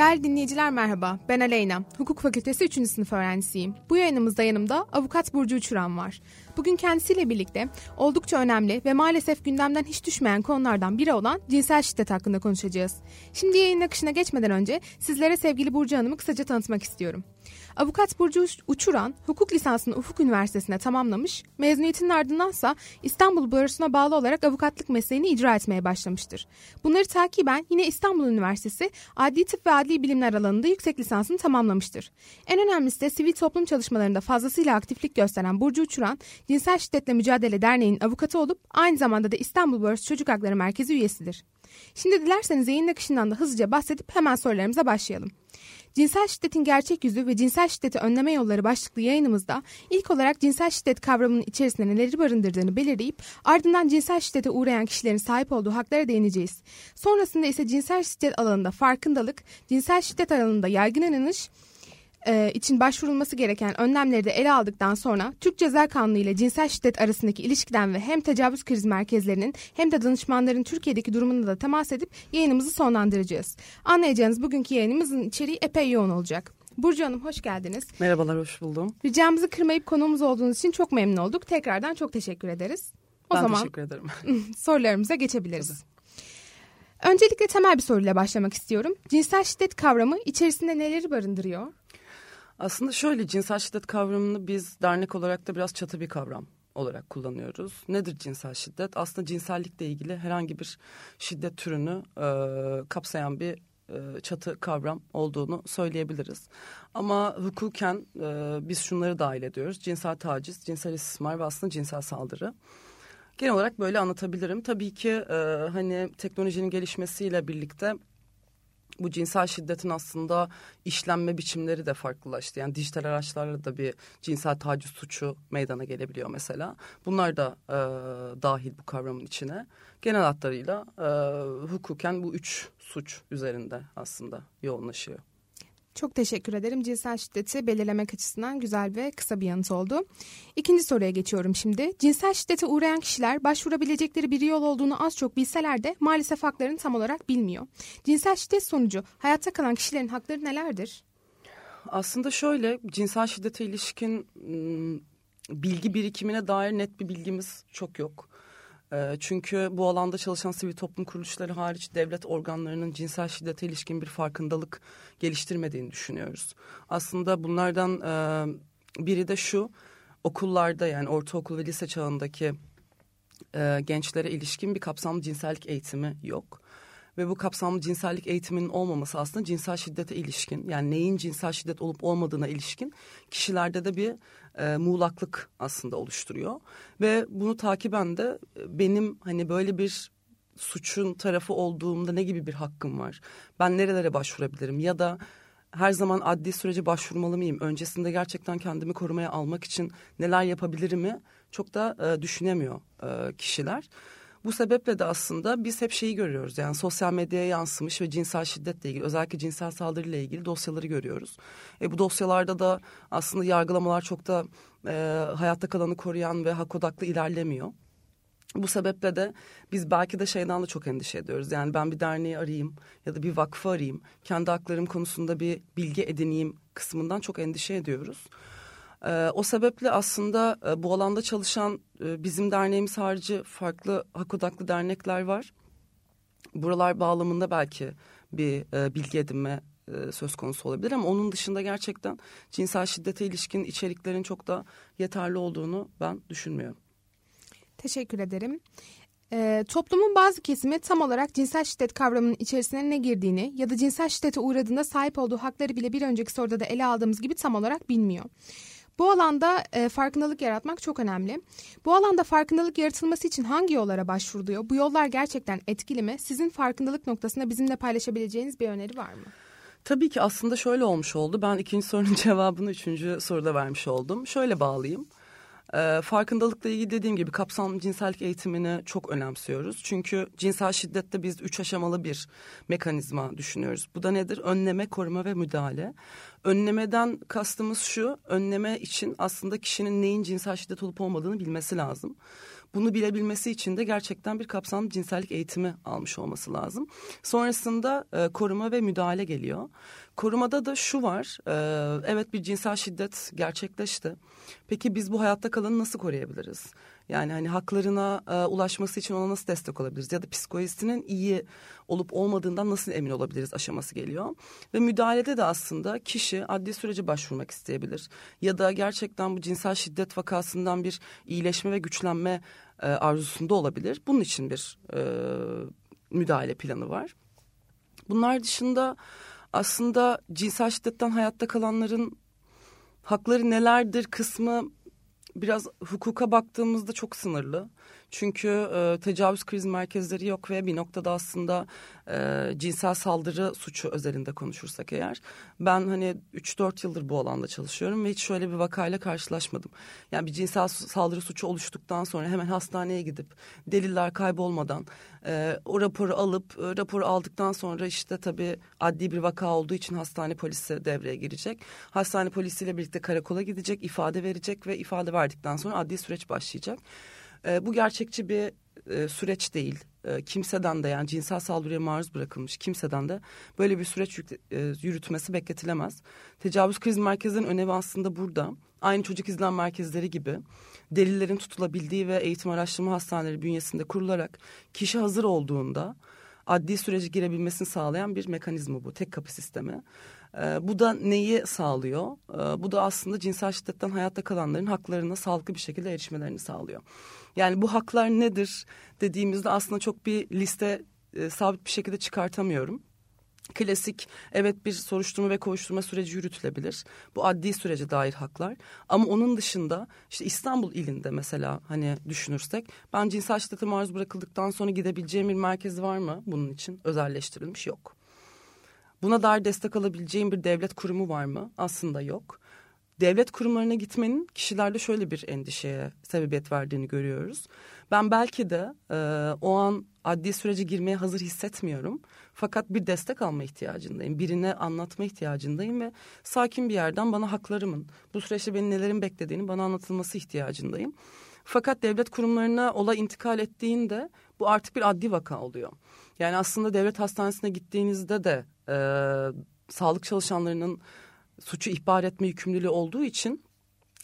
Değerli dinleyiciler merhaba, ben Aleyna. Hukuk Fakültesi 3. sınıf öğrencisiyim. Bu yayınımızda yanımda avukat Burcu Uçuran var. Bugün kendisiyle birlikte oldukça önemli ve maalesef gündemden hiç düşmeyen konulardan biri olan cinsel şiddet hakkında konuşacağız. Şimdi yayın akışına geçmeden önce sizlere sevgili Burcu Hanım'ı kısaca tanıtmak istiyorum. Avukat Burcu Uçuran hukuk lisansını Ufuk Üniversitesi'ne tamamlamış, mezuniyetinin ardındansa İstanbul Barosu'na bağlı olarak avukatlık mesleğini icra etmeye başlamıştır. Bunları takiben yine İstanbul Üniversitesi Adli Tıp ve Adli Bilimler alanında yüksek lisansını tamamlamıştır. En önemlisi de sivil toplum çalışmalarında fazlasıyla aktiflik gösteren Burcu Uçuran, Cinsel Şiddetle Mücadele Derneği'nin avukatı olup aynı zamanda da İstanbul Barosu Çocuk Hakları Merkezi üyesidir. Şimdi dilerseniz yayın akışından da hızlıca bahsedip hemen sorularımıza başlayalım. Cinsel şiddetin gerçek yüzü ve cinsel şiddeti önleme yolları başlıklı yayınımızda ilk olarak cinsel şiddet kavramının içerisinde neleri barındırdığını belirleyip ardından cinsel şiddete uğrayan kişilerin sahip olduğu haklara değineceğiz. Sonrasında ise cinsel şiddet alanında farkındalık, cinsel şiddet alanında yaygın inanış, e, için başvurulması gereken önlemleri de ele aldıktan sonra Türk Ceza Kanunu ile cinsel şiddet arasındaki ilişkiden ve hem tecavüz kriz merkezlerinin hem de danışmanların Türkiye'deki durumunu da temas edip yayınımızı sonlandıracağız. Anlayacağınız bugünkü yayınımızın içeriği epey yoğun olacak. Burcu Hanım hoş geldiniz. Merhabalar, hoş buldum. Ricamızı kırmayıp konuğumuz olduğunuz için çok memnun olduk. Tekrardan çok teşekkür ederiz. O ben zaman teşekkür ederim. sorularımıza geçebiliriz. Tabii. Öncelikle temel bir soruyla başlamak istiyorum. Cinsel şiddet kavramı içerisinde neleri barındırıyor? Aslında şöyle cinsel şiddet kavramını biz dernek olarak da biraz çatı bir kavram olarak kullanıyoruz. Nedir cinsel şiddet? Aslında cinsellikle ilgili herhangi bir şiddet türünü e, kapsayan bir e, çatı kavram olduğunu söyleyebiliriz. Ama hukuken e, biz şunları dahil ediyoruz. Cinsel taciz, cinsel istismar ve aslında cinsel saldırı. Genel olarak böyle anlatabilirim. Tabii ki e, hani teknolojinin gelişmesiyle birlikte bu cinsel şiddetin aslında işlenme biçimleri de farklılaştı. Yani dijital araçlarla da bir cinsel taciz suçu meydana gelebiliyor mesela. Bunlar da e, dahil bu kavramın içine. Genel hatlarıyla e, hukuken bu üç suç üzerinde aslında yoğunlaşıyor. Çok teşekkür ederim. Cinsel şiddeti belirlemek açısından güzel ve kısa bir yanıt oldu. İkinci soruya geçiyorum şimdi. Cinsel şiddete uğrayan kişiler başvurabilecekleri bir yol olduğunu az çok bilseler de maalesef haklarını tam olarak bilmiyor. Cinsel şiddet sonucu hayatta kalan kişilerin hakları nelerdir? Aslında şöyle cinsel şiddete ilişkin bilgi birikimine dair net bir bilgimiz çok yok. Ee, çünkü bu alanda çalışan sivil toplum kuruluşları hariç devlet organlarının cinsel şiddete ilişkin bir farkındalık geliştirmediğini düşünüyoruz. Aslında bunlardan e, biri de şu okullarda yani ortaokul ve lise çağındaki e, gençlere ilişkin bir kapsamlı cinsellik eğitimi yok. Ve bu kapsamlı cinsellik eğitiminin olmaması aslında cinsel şiddete ilişkin yani neyin cinsel şiddet olup olmadığına ilişkin kişilerde de bir e, muğlaklık aslında oluşturuyor. Ve bunu takiben de e, benim hani böyle bir suçun tarafı olduğumda ne gibi bir hakkım var? Ben nerelere başvurabilirim? Ya da her zaman adli sürece başvurmalı mıyım? Öncesinde gerçekten kendimi korumaya almak için neler yapabilirimi çok da e, düşünemiyor e, kişiler. Bu sebeple de aslında biz hep şeyi görüyoruz. Yani sosyal medyaya yansımış ve cinsel şiddetle ilgili özellikle cinsel saldırıyla ilgili dosyaları görüyoruz. E, bu dosyalarda da aslında yargılamalar çok da e, hayatta kalanı koruyan ve hak odaklı ilerlemiyor. Bu sebeple de biz belki de şeyden de çok endişe ediyoruz. Yani ben bir derneği arayayım ya da bir vakfı arayayım. Kendi haklarım konusunda bir bilgi edineyim kısmından çok endişe ediyoruz. E, o sebeple aslında e, bu alanda çalışan e, bizim derneğimiz harici farklı hak odaklı dernekler var. Buralar bağlamında belki bir e, bilgi edinme e, söz konusu olabilir ama onun dışında gerçekten cinsel şiddete ilişkin içeriklerin çok da yeterli olduğunu ben düşünmüyorum. Teşekkür ederim. E, toplumun bazı kesimi tam olarak cinsel şiddet kavramının içerisine ne girdiğini ya da cinsel şiddete uğradığında sahip olduğu hakları bile bir önceki soruda da ele aldığımız gibi tam olarak bilmiyor. Bu alanda e, farkındalık yaratmak çok önemli. Bu alanda farkındalık yaratılması için hangi yollara başvuruluyor? Bu yollar gerçekten etkili mi? Sizin farkındalık noktasında bizimle paylaşabileceğiniz bir öneri var mı? Tabii ki aslında şöyle olmuş oldu. Ben ikinci sorunun cevabını üçüncü soruda vermiş oldum. Şöyle bağlayayım. E, farkındalıkla ilgili dediğim gibi kapsamlı cinsellik eğitimini çok önemsiyoruz. Çünkü cinsel şiddette biz üç aşamalı bir mekanizma düşünüyoruz. Bu da nedir? Önleme, koruma ve müdahale. Önlemeden kastımız şu, önleme için aslında kişinin neyin cinsel şiddet olup olmadığını bilmesi lazım. Bunu bilebilmesi için de gerçekten bir kapsamlı cinsellik eğitimi almış olması lazım. Sonrasında e, koruma ve müdahale geliyor. Korumada da şu var, e, evet bir cinsel şiddet gerçekleşti. Peki biz bu hayatta kalanı nasıl koruyabiliriz? Yani hani haklarına e, ulaşması için ona nasıl destek olabiliriz? Ya da psikolojisinin iyi olup olmadığından nasıl emin olabiliriz aşaması geliyor. Ve müdahalede de aslında kişi adli sürece başvurmak isteyebilir. Ya da gerçekten bu cinsel şiddet vakasından bir iyileşme ve güçlenme e, arzusunda olabilir. Bunun için bir e, müdahale planı var. Bunlar dışında aslında cinsel şiddetten hayatta kalanların hakları nelerdir kısmı biraz hukuka baktığımızda çok sınırlı. Çünkü e, tecavüz kriz merkezleri yok ve bir noktada aslında e, cinsel saldırı suçu özelinde konuşursak eğer ben hani 3-4 yıldır bu alanda çalışıyorum ve hiç şöyle bir vakayla karşılaşmadım. Yani bir cinsel saldırı suçu oluştuktan sonra hemen hastaneye gidip deliller kaybolmadan e, o raporu alıp e, raporu aldıktan sonra işte tabii adli bir vaka olduğu için hastane polisi devreye girecek. Hastane polisiyle birlikte karakola gidecek, ifade verecek ve ifade verdikten sonra adli süreç başlayacak. E, bu gerçekçi bir e, süreç değil. E, kimseden de yani cinsel saldırıya maruz bırakılmış kimseden de böyle bir süreç yük, e, yürütmesi bekletilemez. Tecavüz kriz merkezinin önemi aslında burada. Aynı çocuk izlem merkezleri gibi delillerin tutulabildiği ve eğitim araştırma hastaneleri bünyesinde kurularak kişi hazır olduğunda adli sürece girebilmesini sağlayan bir mekanizma bu. Tek kapı sistemi. E, bu da neyi sağlıyor? E, bu da aslında cinsel şiddetten hayatta kalanların haklarına sağlıklı bir şekilde erişmelerini sağlıyor. Yani bu haklar nedir dediğimizde aslında çok bir liste e, sabit bir şekilde çıkartamıyorum. Klasik evet bir soruşturma ve kovuşturma süreci yürütülebilir. Bu adli sürece dair haklar. Ama onun dışında işte İstanbul ilinde mesela hani düşünürsek ben cinsel şiddete maruz bırakıldıktan sonra gidebileceğim bir merkez var mı bunun için? Özelleştirilmiş yok. Buna dair destek alabileceğim bir devlet kurumu var mı? Aslında yok devlet kurumlarına gitmenin kişilerde şöyle bir endişeye sebebiyet verdiğini görüyoruz. Ben belki de e, o an adli sürece girmeye hazır hissetmiyorum. Fakat bir destek alma ihtiyacındayım. Birine anlatma ihtiyacındayım ve sakin bir yerden bana haklarımın, bu süreçte beni nelerin beklediğini bana anlatılması ihtiyacındayım. Fakat devlet kurumlarına olay intikal ettiğinde bu artık bir adli vaka oluyor. Yani aslında devlet hastanesine gittiğinizde de e, sağlık çalışanlarının suçu ihbar etme yükümlülüğü olduğu için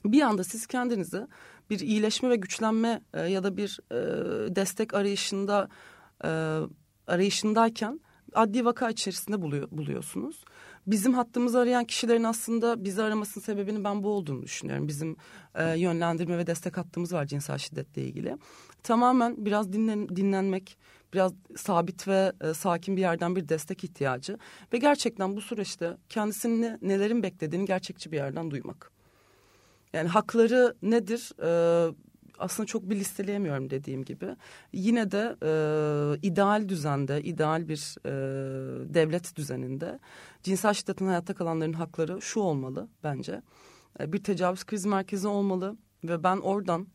bir anda siz kendinizi bir iyileşme ve güçlenme e, ya da bir e, destek arayışında e, arayışındayken adli vaka içerisinde buluyor, buluyorsunuz. Bizim hattımızı arayan kişilerin aslında bizi aramasının sebebinin ben bu olduğunu düşünüyorum. Bizim e, yönlendirme ve destek hattımız var cinsel şiddetle ilgili. Tamamen biraz dinlen, dinlenmek, biraz sabit ve e, sakin bir yerden bir destek ihtiyacı ve gerçekten bu süreçte kendisini nelerin beklediğini gerçekçi bir yerden duymak. Yani hakları nedir? E, aslında çok bir listeleyemiyorum dediğim gibi. Yine de e, ideal düzende, ideal bir e, devlet düzeninde cinsel şiddetin hayatta kalanların hakları şu olmalı bence. E, bir tecavüz kriz merkezi olmalı ve ben oradan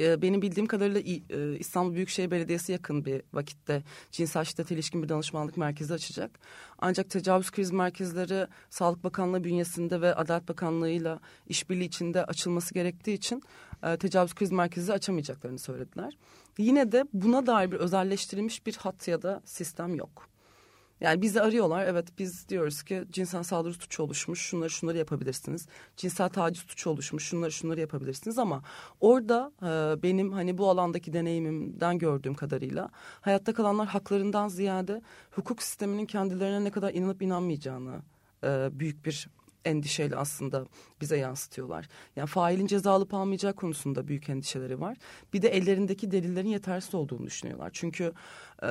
ee, benim bildiğim kadarıyla e, İstanbul Büyükşehir Belediyesi yakın bir vakitte cinsel şiddete ilişkin bir danışmanlık merkezi açacak. Ancak tecavüz kriz merkezleri Sağlık Bakanlığı bünyesinde ve Adalet Bakanlığı'yla işbirliği içinde açılması gerektiği için e, tecavüz kriz merkezi açamayacaklarını söylediler. Yine de buna dair bir özelleştirilmiş bir hat ya da sistem yok. Yani bizi arıyorlar. Evet biz diyoruz ki cinsel saldırı suçu oluşmuş. Şunları şunları yapabilirsiniz. Cinsel taciz suçu oluşmuş. Şunları şunları yapabilirsiniz ama orada e, benim hani bu alandaki deneyimimden gördüğüm kadarıyla hayatta kalanlar haklarından ziyade hukuk sisteminin kendilerine ne kadar inanıp inanmayacağını e, büyük bir endişeyle aslında bize yansıtıyorlar. Yani failin ceza alıp almayacağı konusunda büyük endişeleri var. Bir de ellerindeki delillerin yetersiz olduğunu düşünüyorlar. Çünkü e,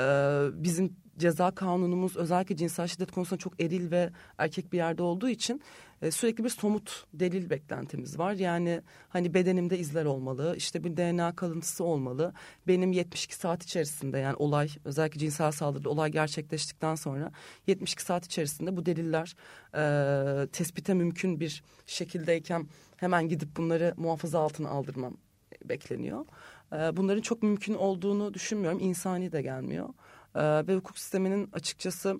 bizim ceza kanunumuz özellikle cinsel şiddet konusunda çok eril ve erkek bir yerde olduğu için e, sürekli bir somut delil beklentimiz var. Yani hani bedenimde izler olmalı, işte bir DNA kalıntısı olmalı. Benim 72 saat içerisinde yani olay özellikle cinsel saldırıda olay gerçekleştikten sonra 72 saat içerisinde bu deliller e, tespite mümkün bir şekildeyken hemen gidip bunları muhafaza altına aldırmam bekleniyor. E, bunların çok mümkün olduğunu düşünmüyorum. İnsani de gelmiyor. E, ve hukuk sisteminin açıkçası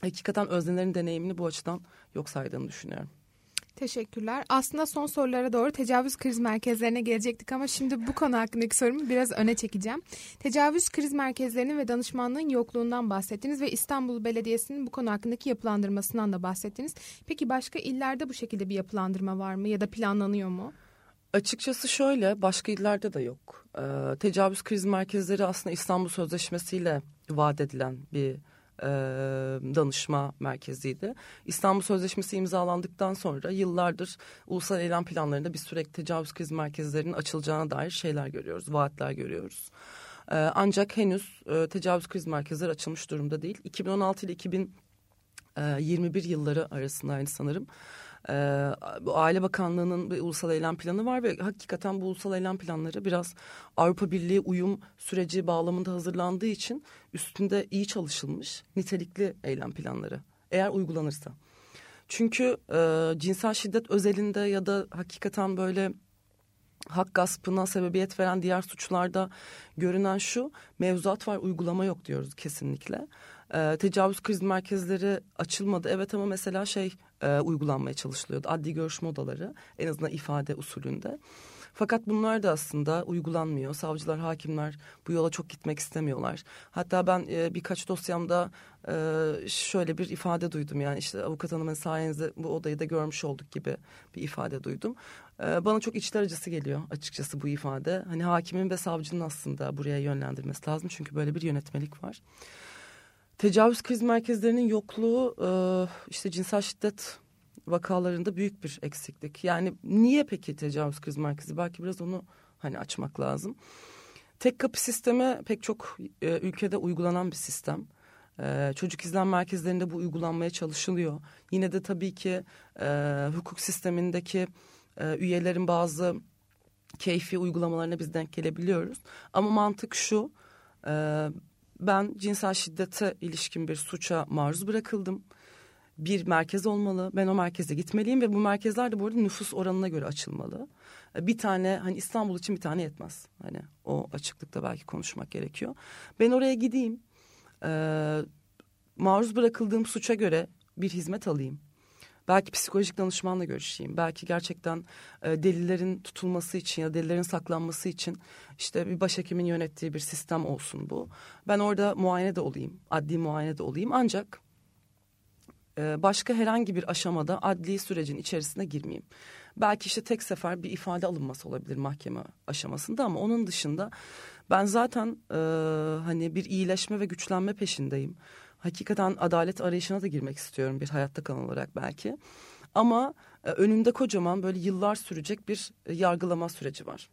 hakikaten öznelerin deneyimini bu açıdan yok saydığını düşünüyorum. Teşekkürler. Aslında son sorulara doğru tecavüz kriz merkezlerine gelecektik ama şimdi bu konu hakkındaki sorumu biraz öne çekeceğim. Tecavüz kriz merkezlerinin ve danışmanlığın yokluğundan bahsettiniz ve İstanbul Belediyesi'nin bu konu hakkındaki yapılandırmasından da bahsettiniz. Peki başka illerde bu şekilde bir yapılandırma var mı ya da planlanıyor mu? Açıkçası şöyle başka illerde de yok. Ee, tecavüz kriz merkezleri aslında İstanbul Sözleşmesi ile vaat edilen bir e, danışma merkeziydi. İstanbul Sözleşmesi imzalandıktan sonra yıllardır ulusal eylem planlarında bir sürekli tecavüz kriz merkezlerinin açılacağına dair şeyler görüyoruz, vaatler görüyoruz. E, ancak henüz e, tecavüz kriz merkezleri açılmış durumda değil. 2016 ile 2021 yılları arasındaydı sanırım. Ee, bu Aile Bakanlığı'nın bir ulusal eylem planı var ve hakikaten bu ulusal eylem planları biraz Avrupa Birliği uyum süreci bağlamında hazırlandığı için üstünde iyi çalışılmış nitelikli eylem planları eğer uygulanırsa. Çünkü e, cinsel şiddet özelinde ya da hakikaten böyle hak gaspına sebebiyet veren diğer suçlarda görünen şu mevzuat var uygulama yok diyoruz kesinlikle. E, tecavüz kriz merkezleri açılmadı evet ama mesela şey e, uygulanmaya çalışılıyordu adli görüşme odaları en azından ifade usulünde. Fakat bunlar da aslında uygulanmıyor. Savcılar, hakimler bu yola çok gitmek istemiyorlar. Hatta ben e, birkaç dosyamda e, şöyle bir ifade duydum. Yani işte avukat hanımın sayenizde bu odayı da görmüş olduk gibi bir ifade duydum. E, bana çok içler acısı geliyor açıkçası bu ifade. Hani hakimin ve savcının aslında buraya yönlendirmesi lazım. Çünkü böyle bir yönetmelik var. Tecavüz kriz merkezlerinin yokluğu e, işte cinsel şiddet vakalarında büyük bir eksiklik. Yani niye peki tecavüz kriz merkezi? Belki biraz onu hani açmak lazım. Tek kapı sistemi pek çok e, ülkede uygulanan bir sistem. E, çocuk izlem merkezlerinde bu uygulanmaya çalışılıyor. Yine de tabii ki e, hukuk sistemindeki e, üyelerin bazı keyfi uygulamalarına biz denk gelebiliyoruz. Ama mantık şu, e, ben cinsel şiddete ilişkin bir suça maruz bırakıldım bir merkez olmalı. Ben o merkeze gitmeliyim ve bu merkezler de bu arada nüfus oranına göre açılmalı. Bir tane hani İstanbul için bir tane yetmez. Hani o açıklıkta belki konuşmak gerekiyor. Ben oraya gideyim. E, maruz bırakıldığım suça göre bir hizmet alayım. Belki psikolojik danışmanla görüşeyim. Belki gerçekten e, delillerin tutulması için ya delillerin saklanması için işte bir başhekimin yönettiği bir sistem olsun bu. Ben orada muayene de olayım, adli muayene de olayım. Ancak e, başka herhangi bir aşamada adli sürecin içerisine girmeyeyim. Belki işte tek sefer bir ifade alınması olabilir mahkeme aşamasında ama onun dışında ben zaten e, hani bir iyileşme ve güçlenme peşindeyim. Hakikaten adalet arayışına da girmek istiyorum bir hayatta kalan olarak belki. Ama e, önümde kocaman böyle yıllar sürecek bir yargılama süreci var.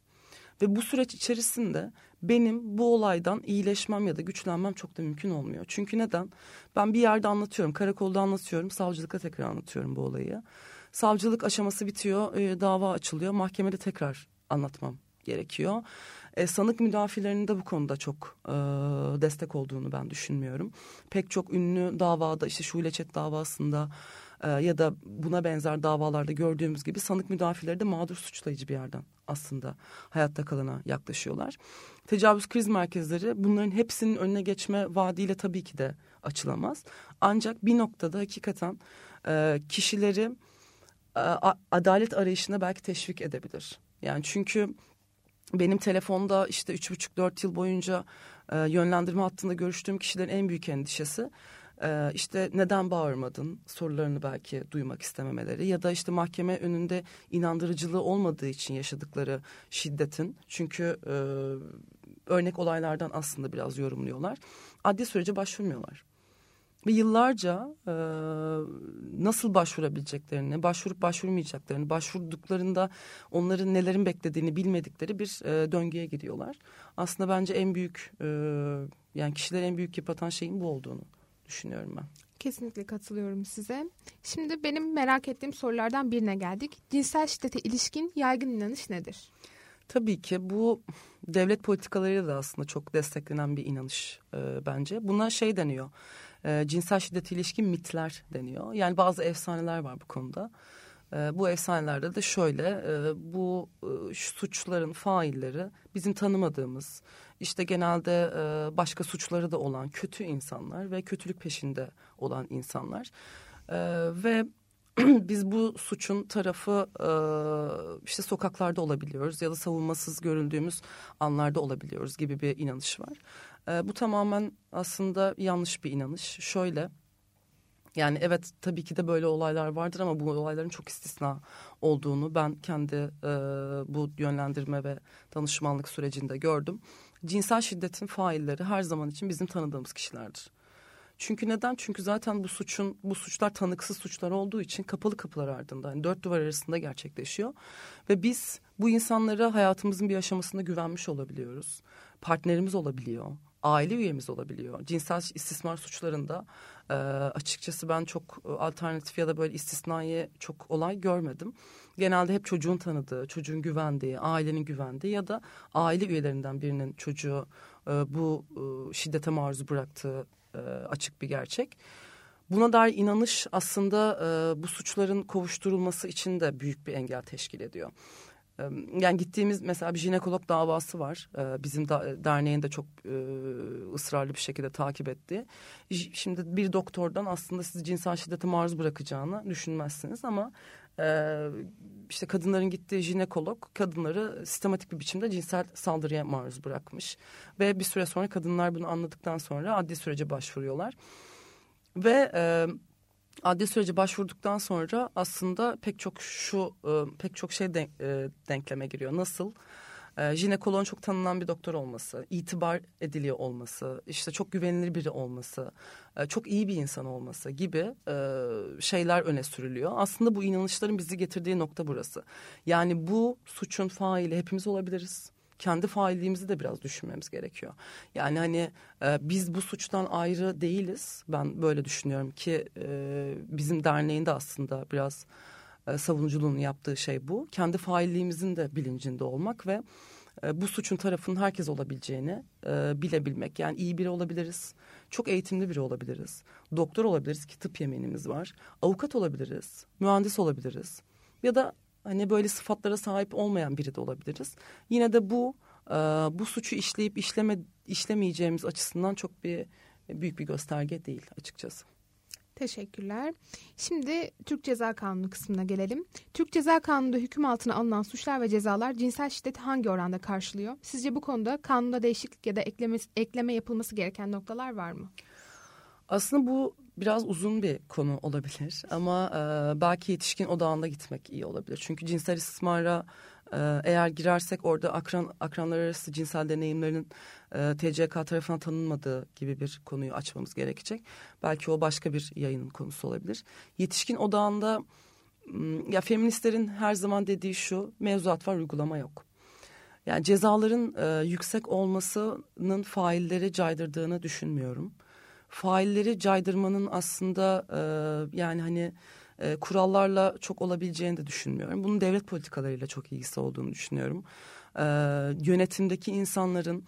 Ve bu süreç içerisinde benim bu olaydan iyileşmem ya da güçlenmem çok da mümkün olmuyor. Çünkü neden? Ben bir yerde anlatıyorum, karakolda anlatıyorum, savcılıkta tekrar anlatıyorum bu olayı. Savcılık aşaması bitiyor, e, dava açılıyor, mahkemede tekrar anlatmam gerekiyor. E, sanık müdafilerinin de bu konuda çok e, destek olduğunu ben düşünmüyorum. Pek çok ünlü davada işte Şule Çet davasında e, ya da buna benzer davalarda gördüğümüz gibi sanık müdafileri de mağdur suçlayıcı bir yerden aslında hayatta kalana yaklaşıyorlar. Tecavüz kriz merkezleri bunların hepsinin önüne geçme vaadiyle tabii ki de açılamaz. Ancak bir noktada hakikaten e, kişileri e, adalet arayışına belki teşvik edebilir. Yani çünkü benim telefonda işte üç buçuk dört yıl boyunca e, yönlendirme hattında görüştüğüm kişilerin en büyük endişesi ee, işte neden bağırmadın sorularını belki duymak istememeleri ya da işte mahkeme önünde inandırıcılığı olmadığı için yaşadıkları şiddetin çünkü e, örnek olaylardan aslında biraz yorumluyorlar. Adli sürece başvurmuyorlar. Ve yıllarca e, nasıl başvurabileceklerini, başvurup başvurmayacaklarını, başvurduklarında onların nelerin beklediğini bilmedikleri bir e, döngüye gidiyorlar. Aslında bence en büyük e, yani kişileri en büyük yıpratan şeyin bu olduğunu düşünüyorum ben. Kesinlikle katılıyorum size. Şimdi benim merak ettiğim sorulardan birine geldik. Cinsel şiddete ilişkin yaygın inanış nedir? Tabii ki bu devlet politikalarıyla da aslında çok desteklenen bir inanış e, bence. Buna şey deniyor, e, cinsel şiddete ilişkin mitler deniyor. Yani bazı efsaneler var bu konuda. E, bu efsanelerde de şöyle, e, bu e, suçların failleri bizim tanımadığımız, işte genelde e, başka suçları da olan kötü insanlar ve kötülük peşinde olan insanlar. E, ve biz bu suçun tarafı e, işte sokaklarda olabiliyoruz ya da savunmasız görüldüğümüz anlarda olabiliyoruz gibi bir inanış var. E, bu tamamen aslında yanlış bir inanış. Şöyle yani evet tabii ki de böyle olaylar vardır ama bu olayların çok istisna olduğunu ben kendi e, bu yönlendirme ve danışmanlık sürecinde gördüm. Cinsel şiddetin failleri her zaman için bizim tanıdığımız kişilerdir. Çünkü neden? Çünkü zaten bu suçun bu suçlar tanıksız suçlar olduğu için kapalı kapılar ardında yani dört duvar arasında gerçekleşiyor ve biz bu insanlara hayatımızın bir aşamasında güvenmiş olabiliyoruz. Partnerimiz olabiliyor, aile üyemiz olabiliyor. Cinsel istismar suçlarında e, açıkçası ben çok alternatif ya da böyle istisnai çok olay görmedim. Genelde hep çocuğun tanıdığı, çocuğun güvendiği, ailenin güvendiği ya da aile üyelerinden birinin çocuğu e, bu e, şiddete maruz bıraktığı e, açık bir gerçek. Buna dair inanış aslında e, bu suçların kovuşturulması için de büyük bir engel teşkil ediyor. Yani gittiğimiz mesela bir jinekolog davası var. E, bizim da, derneğin de çok e, ısrarlı bir şekilde takip etti. Şimdi bir doktordan aslında sizi cinsel şiddete maruz bırakacağını düşünmezsiniz ama e, işte kadınların gittiği jinekolog kadınları sistematik bir biçimde cinsel saldırıya maruz bırakmış. Ve bir süre sonra kadınlar bunu anladıktan sonra adli sürece başvuruyorlar. Ve adli sürece başvurduktan sonra aslında pek çok şu e, pek çok şey denk, e, denkleme giriyor. Nasıl? e, jinekoloğun çok tanınan bir doktor olması, itibar ediliyor olması, işte çok güvenilir biri olması, e, çok iyi bir insan olması gibi şeyler öne sürülüyor. Aslında bu inanışların bizi getirdiği nokta burası. Yani bu suçun faili hepimiz olabiliriz kendi failliğimizi de biraz düşünmemiz gerekiyor. Yani hani e, biz bu suçtan ayrı değiliz. Ben böyle düşünüyorum ki e, bizim derneğinde aslında biraz e, savunuculuğunu yaptığı şey bu. Kendi failliğimizin de bilincinde olmak ve e, bu suçun tarafının herkes olabileceğini e, bilebilmek. Yani iyi biri olabiliriz, çok eğitimli biri olabiliriz, doktor olabiliriz ki tıp yemeğimiz var, avukat olabiliriz, mühendis olabiliriz ya da hani böyle sıfatlara sahip olmayan biri de olabiliriz. Yine de bu e, bu suçu işleyip işleme işlemeyeceğimiz açısından çok bir büyük bir gösterge değil açıkçası. Teşekkürler. Şimdi Türk Ceza Kanunu kısmına gelelim. Türk Ceza Kanunu'nda hüküm altına alınan suçlar ve cezalar cinsel şiddeti hangi oranda karşılıyor? Sizce bu konuda kanunda değişiklik ya da ekleme, ekleme yapılması gereken noktalar var mı? Aslında bu biraz uzun bir konu olabilir ama e, belki yetişkin odağında gitmek iyi olabilir. Çünkü cinsel istismara e, eğer girersek orada akran akranlar arası cinsel deneyimlerinin e, TCK tarafından tanınmadığı gibi bir konuyu açmamız gerekecek. Belki o başka bir yayının konusu olabilir. Yetişkin odağında ya feministlerin her zaman dediği şu mevzuat var uygulama yok. Yani cezaların e, yüksek olmasının failleri caydırdığını düşünmüyorum. Failleri caydırmanın aslında e, yani hani e, kurallarla çok olabileceğini de düşünmüyorum. Bunun devlet politikalarıyla çok ilgisi olduğunu düşünüyorum. E, yönetimdeki insanların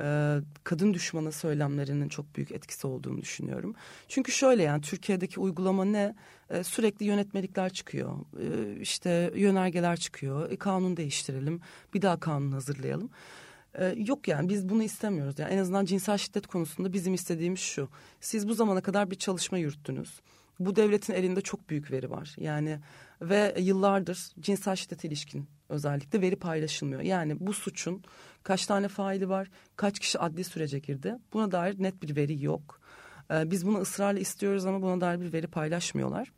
e, kadın düşmanı söylemlerinin çok büyük etkisi olduğunu düşünüyorum. Çünkü şöyle yani Türkiye'deki uygulama ne? E, sürekli yönetmelikler çıkıyor. E, işte yönergeler çıkıyor. E, kanun değiştirelim. Bir daha kanun hazırlayalım. E, yok yani biz bunu istemiyoruz. Yani en azından cinsel şiddet konusunda bizim istediğimiz şu. Siz bu zamana kadar bir çalışma yürüttünüz. Bu devletin elinde çok büyük veri var. Yani ve yıllardır cinsel şiddet ilişkin özellikle veri paylaşılmıyor. Yani bu suçun kaç tane faili var, kaç kişi adli sürece girdi buna dair net bir veri yok. Ee, biz bunu ısrarla istiyoruz ama buna dair bir veri paylaşmıyorlar.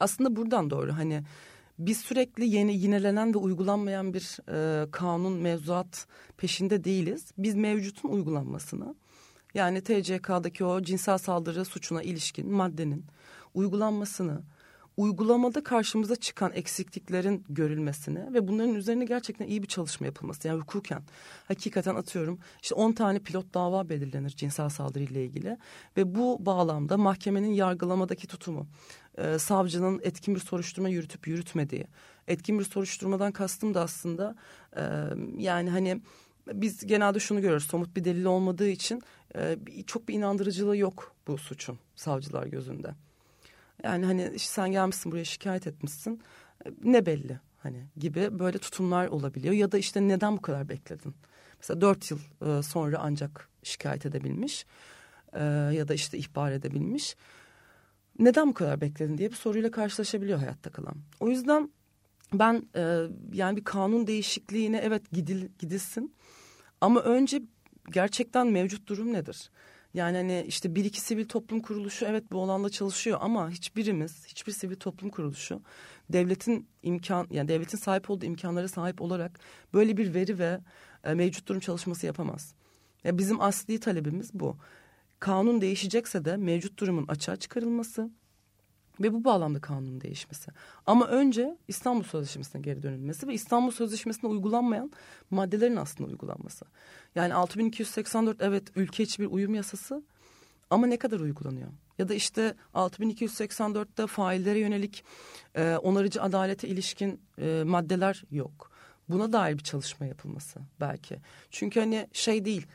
Aslında buradan doğru hani biz sürekli yeni yinelenen ve uygulanmayan bir e, kanun mevzuat peşinde değiliz. Biz mevcutun uygulanmasını yani TCK'daki o cinsel saldırı suçuna ilişkin maddenin uygulanmasını uygulamada karşımıza çıkan eksikliklerin görülmesini ve bunların üzerine gerçekten iyi bir çalışma yapılması. Yani hukuken hakikaten atıyorum işte 10 tane pilot dava belirlenir cinsel saldırı ile ilgili ve bu bağlamda mahkemenin yargılamadaki tutumu, e, savcının etkin bir soruşturma yürütüp yürütmediği, etkin bir soruşturmadan kastım da aslında e, yani hani biz genelde şunu görüyoruz somut bir delil olmadığı için e, çok bir inandırıcılığı yok bu suçun savcılar gözünde. Yani hani sen gelmişsin buraya şikayet etmişsin. Ne belli hani gibi böyle tutumlar olabiliyor. Ya da işte neden bu kadar bekledin? Mesela dört yıl e, sonra ancak şikayet edebilmiş. E, ya da işte ihbar edebilmiş. Neden bu kadar bekledin diye bir soruyla karşılaşabiliyor hayatta kalan. O yüzden ben e, yani bir kanun değişikliğine evet gidil, gidilsin ama önce gerçekten mevcut durum nedir? Yani hani işte bir iki sivil toplum kuruluşu evet bu alanda çalışıyor ama hiçbirimiz, hiçbir sivil toplum kuruluşu devletin imkan yani devletin sahip olduğu imkanlara sahip olarak böyle bir veri ve e, mevcut durum çalışması yapamaz. Ya bizim asli talebimiz bu. Kanun değişecekse de mevcut durumun açığa çıkarılması ve bu bağlamda kanunun değişmesi. Ama önce İstanbul Sözleşmesi'ne geri dönülmesi ve İstanbul Sözleşmesi'ne uygulanmayan maddelerin aslında uygulanması. Yani 6284 evet ülke içi bir uyum yasası ama ne kadar uygulanıyor? Ya da işte 6284'te faillere yönelik e, onarıcı adalete ilişkin e, maddeler yok. Buna dair bir çalışma yapılması belki. Çünkü hani şey değil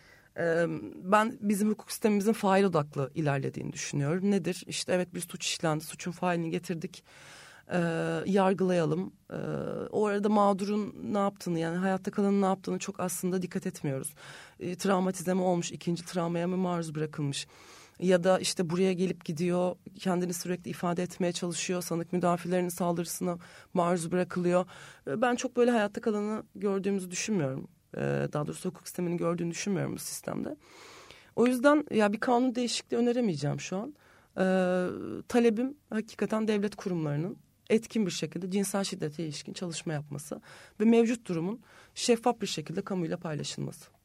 ben bizim hukuk sistemimizin fail odaklı ilerlediğini düşünüyorum. Nedir? İşte evet bir suç işlendi, suçun failini getirdik, e, yargılayalım. E, o arada mağdurun ne yaptığını yani hayatta kalanın ne yaptığını çok aslında dikkat etmiyoruz. E, travmatize mi olmuş, ikinci travmaya mı maruz bırakılmış? Ya da işte buraya gelip gidiyor, kendini sürekli ifade etmeye çalışıyor, sanık müdafilerinin saldırısına maruz bırakılıyor. Ben çok böyle hayatta kalanı gördüğümüzü düşünmüyorum. E, daha doğrusu hukuk sistemini gördüğünü düşünmüyorum bu sistemde. O yüzden ya bir kanun değişikliği öneremeyeceğim şu an. E, talebim hakikaten devlet kurumlarının etkin bir şekilde cinsel şiddete ilişkin çalışma yapması ve mevcut durumun şeffaf bir şekilde kamuyla paylaşılması.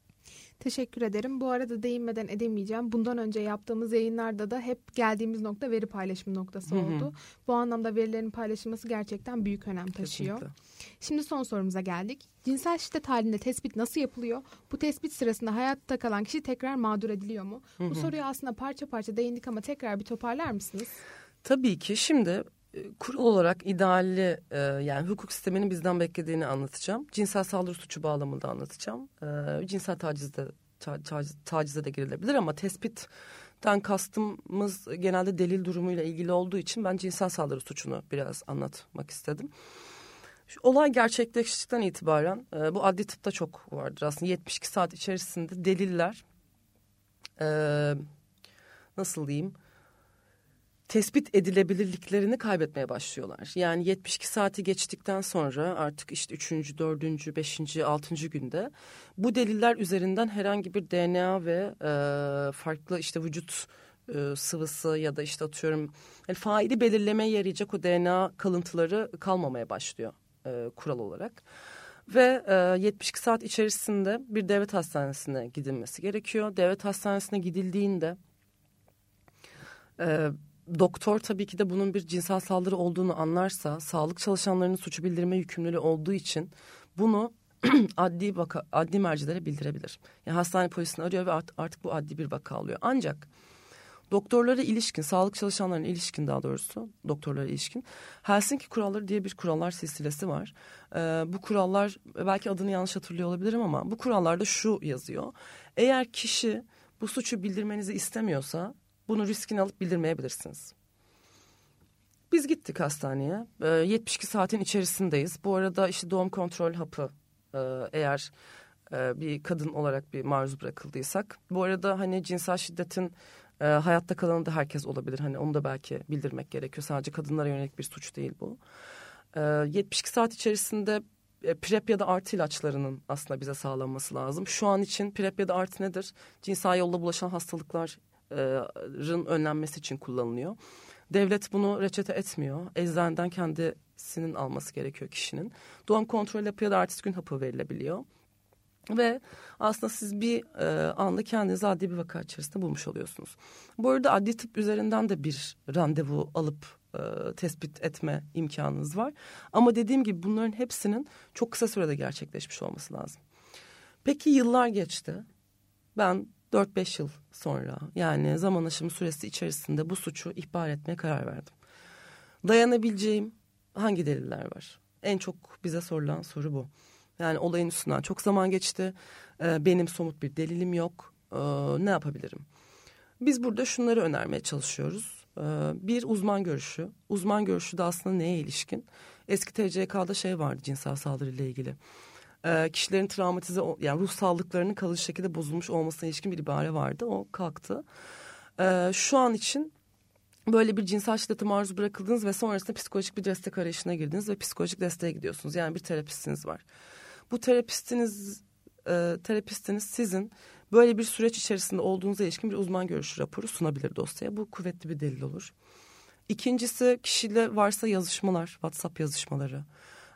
Teşekkür ederim. Bu arada değinmeden edemeyeceğim. Bundan önce yaptığımız yayınlarda da hep geldiğimiz nokta veri paylaşımı noktası oldu. Hı hı. Bu anlamda verilerin paylaşılması gerçekten büyük önem taşıyor. Kesinlikle. Şimdi son sorumuza geldik. Cinsel şiddet halinde tespit nasıl yapılıyor? Bu tespit sırasında hayatta kalan kişi tekrar mağdur ediliyor mu? Hı hı. Bu soruyu aslında parça parça değindik ama tekrar bir toparlar mısınız? Tabii ki. Şimdi e, kurul olarak idealli e, yani hukuk sisteminin bizden beklediğini anlatacağım. Cinsel saldırı suçu bağlamında anlatacağım. E, cinsel tacizde taciz, tacize de girilebilir ama tespitten kastımız genelde delil durumuyla ilgili olduğu için ben cinsel saldırı suçunu biraz anlatmak istedim. Şu olay gerçekleştikten itibaren e, bu adli tıpta çok vardır aslında 72 saat içerisinde deliller e, nasıl diyeyim tespit edilebilirliklerini kaybetmeye başlıyorlar. Yani 72 saati geçtikten sonra artık işte üçüncü, dördüncü, beşinci, altıncı günde bu deliller üzerinden herhangi bir DNA ve e, farklı işte vücut e, sıvısı ya da işte atıyorum yani faili belirlemeye yarayacak o DNA kalıntıları kalmamaya başlıyor e, kural olarak. Ve e, 72 saat içerisinde bir devlet hastanesine gidilmesi gerekiyor. Devlet hastanesine gidildiğinde e, doktor tabii ki de bunun bir cinsel saldırı olduğunu anlarsa sağlık çalışanlarının suçu bildirme yükümlülüğü olduğu için bunu adli vaka, adli mercilere bildirebilir. Yani hastane polisini arıyor ve artık bu adli bir vaka oluyor. Ancak doktorlara ilişkin, sağlık çalışanlarına ilişkin daha doğrusu doktorlara ilişkin Helsinki kuralları diye bir kurallar silsilesi var. Ee, bu kurallar belki adını yanlış hatırlıyor olabilirim ama bu kurallarda şu yazıyor. Eğer kişi bu suçu bildirmenizi istemiyorsa bunu riskini alıp bildirmeyebilirsiniz. Biz gittik hastaneye. E, ee, 72 saatin içerisindeyiz. Bu arada işte doğum kontrol hapı e, eğer e, bir kadın olarak bir maruz bırakıldıysak. Bu arada hani cinsel şiddetin e, hayatta kalanı da herkes olabilir. Hani onu da belki bildirmek gerekiyor. Sadece kadınlara yönelik bir suç değil bu. E, 72 saat içerisinde e, PrEP ya da artı ilaçlarının aslında bize sağlanması lazım. Şu an için PrEP ya da artı nedir? Cinsel yolla bulaşan hastalıklar önlenmesi için kullanılıyor. Devlet bunu reçete etmiyor. Eczaneden kendisinin alması gerekiyor kişinin. Doğum kontrol yapıyor da ertesi gün hapı verilebiliyor. Ve aslında siz bir e, anda kendinizi adli bir vaka içerisinde bulmuş oluyorsunuz. Bu arada adli tıp üzerinden de bir randevu alıp e, tespit etme imkanınız var. Ama dediğim gibi bunların hepsinin çok kısa sürede gerçekleşmiş olması lazım. Peki yıllar geçti. Ben 4-5 yıl sonra yani zaman aşımı süresi içerisinde bu suçu ihbar etmeye karar verdim. Dayanabileceğim hangi deliller var? En çok bize sorulan soru bu. Yani olayın üstünden çok zaman geçti. Ee, benim somut bir delilim yok. Ee, ne yapabilirim? Biz burada şunları önermeye çalışıyoruz. Ee, bir uzman görüşü. Uzman görüşü de aslında neye ilişkin? Eski TCK'da şey vardı cinsel saldırı ile ilgili e, kişilerin travmatize yani ruh sağlıklarının kalıcı şekilde bozulmuş olmasına ilişkin bir ibare vardı. O kalktı. E, şu an için böyle bir cinsel şiddete maruz bırakıldınız ve sonrasında psikolojik bir destek arayışına girdiniz ve psikolojik desteğe gidiyorsunuz. Yani bir terapistiniz var. Bu terapistiniz e, terapistiniz sizin böyle bir süreç içerisinde olduğunuza ilişkin bir uzman görüşü raporu sunabilir dosyaya. Bu kuvvetli bir delil olur. İkincisi kişiyle varsa yazışmalar, WhatsApp yazışmaları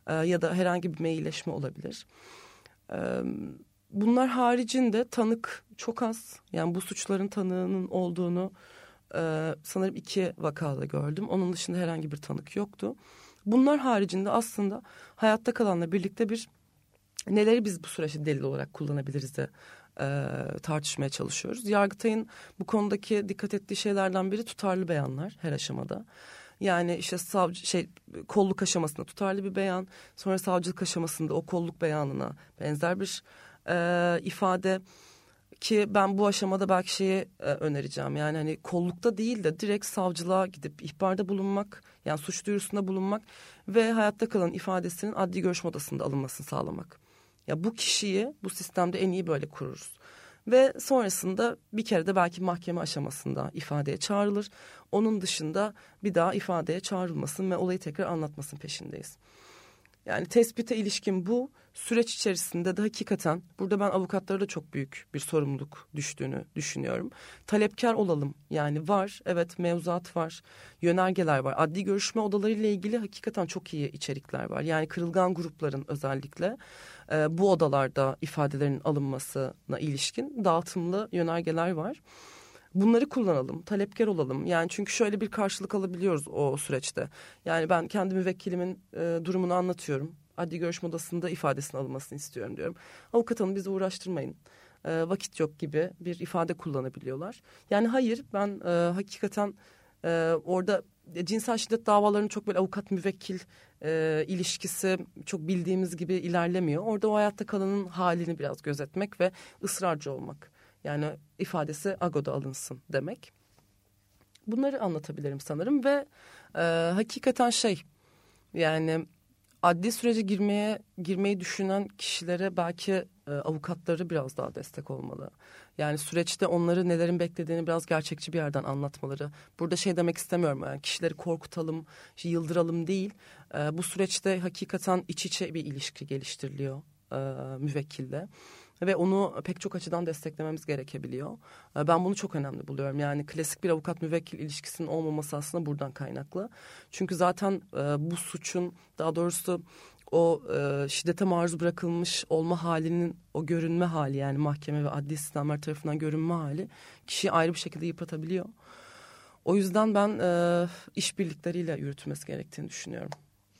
e, ya da herhangi bir mailleşme olabilir. E, bunlar haricinde tanık çok az. Yani bu suçların tanığının olduğunu e, sanırım iki vakada gördüm. Onun dışında herhangi bir tanık yoktu. Bunlar haricinde aslında hayatta kalanla birlikte bir neleri biz bu süreçte delil olarak kullanabiliriz de e, tartışmaya çalışıyoruz. Yargıtay'ın bu konudaki dikkat ettiği şeylerden biri tutarlı beyanlar her aşamada. Yani işte savcı şey kolluk aşamasında tutarlı bir beyan, sonra savcılık aşamasında o kolluk beyanına benzer bir e, ifade ki ben bu aşamada belki şeyi e, önereceğim. Yani hani kollukta değil de direkt savcılığa gidip ihbarda bulunmak, yani suç duyurusunda bulunmak ve hayatta kalan ifadesinin adli görüşme odasında alınmasını sağlamak. Ya bu kişiyi bu sistemde en iyi böyle kururuz. Ve sonrasında bir kere de belki mahkeme aşamasında ifadeye çağrılır. Onun dışında bir daha ifadeye çağrılmasın ve olayı tekrar anlatmasın peşindeyiz. Yani tespite ilişkin bu süreç içerisinde de hakikaten burada ben avukatlara da çok büyük bir sorumluluk düştüğünü düşünüyorum. Talepkar olalım yani var evet mevzuat var yönergeler var adli görüşme odaları ile ilgili hakikaten çok iyi içerikler var. Yani kırılgan grupların özellikle e, bu odalarda ifadelerin alınmasına ilişkin dağıtımlı yönergeler var. Bunları kullanalım, talepkar olalım. Yani çünkü şöyle bir karşılık alabiliyoruz o süreçte. Yani ben kendi müvekkilimin e, durumunu anlatıyorum. Adli görüşme odasında ifadesinin alınmasını istiyorum diyorum. Avukat hanım bizi uğraştırmayın. E, vakit yok gibi bir ifade kullanabiliyorlar. Yani hayır ben e, hakikaten e, orada cinsel şiddet davalarının çok böyle avukat müvekkil e, ilişkisi çok bildiğimiz gibi ilerlemiyor. Orada o hayatta kalanın halini biraz gözetmek ve ısrarcı olmak. Yani ifadesi agoda alınsın demek. Bunları anlatabilirim sanırım ve e, hakikaten şey yani adli sürece girmeye girmeyi düşünen kişilere belki e, avukatları biraz daha destek olmalı. Yani süreçte onları nelerin beklediğini biraz gerçekçi bir yerden anlatmaları. Burada şey demek istemiyorum yani kişileri korkutalım, şey, yıldıralım değil. E, bu süreçte hakikaten iç içe bir ilişki geliştiriliyor e, müvekkille ve onu pek çok açıdan desteklememiz gerekebiliyor. Ee, ben bunu çok önemli buluyorum. Yani klasik bir avukat müvekkil ilişkisinin olmaması aslında buradan kaynaklı. Çünkü zaten e, bu suçun daha doğrusu o e, şiddete maruz bırakılmış olma halinin o görünme hali yani mahkeme ve adli sistemler tarafından görünme hali kişiyi ayrı bir şekilde yıpratabiliyor. O yüzden ben e, işbirlikleriyle yürütülmesi gerektiğini düşünüyorum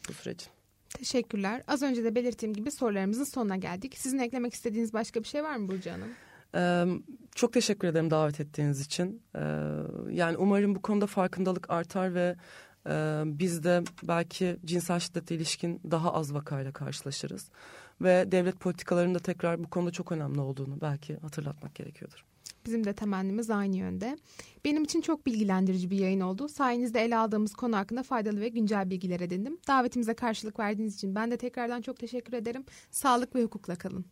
bu sürecin. Teşekkürler. Az önce de belirttiğim gibi sorularımızın sonuna geldik. Sizin eklemek istediğiniz başka bir şey var mı Burcu Hanım? Ee, çok teşekkür ederim davet ettiğiniz için. Ee, yani umarım bu konuda farkındalık artar ve e, biz de belki cinsel şiddete ilişkin daha az vakayla karşılaşırız. Ve devlet politikalarında tekrar bu konuda çok önemli olduğunu belki hatırlatmak gerekiyordur. Bizim de temennimiz aynı yönde. Benim için çok bilgilendirici bir yayın oldu. Sayenizde ele aldığımız konu hakkında faydalı ve güncel bilgiler edindim. Davetimize karşılık verdiğiniz için ben de tekrardan çok teşekkür ederim. Sağlık ve hukukla kalın.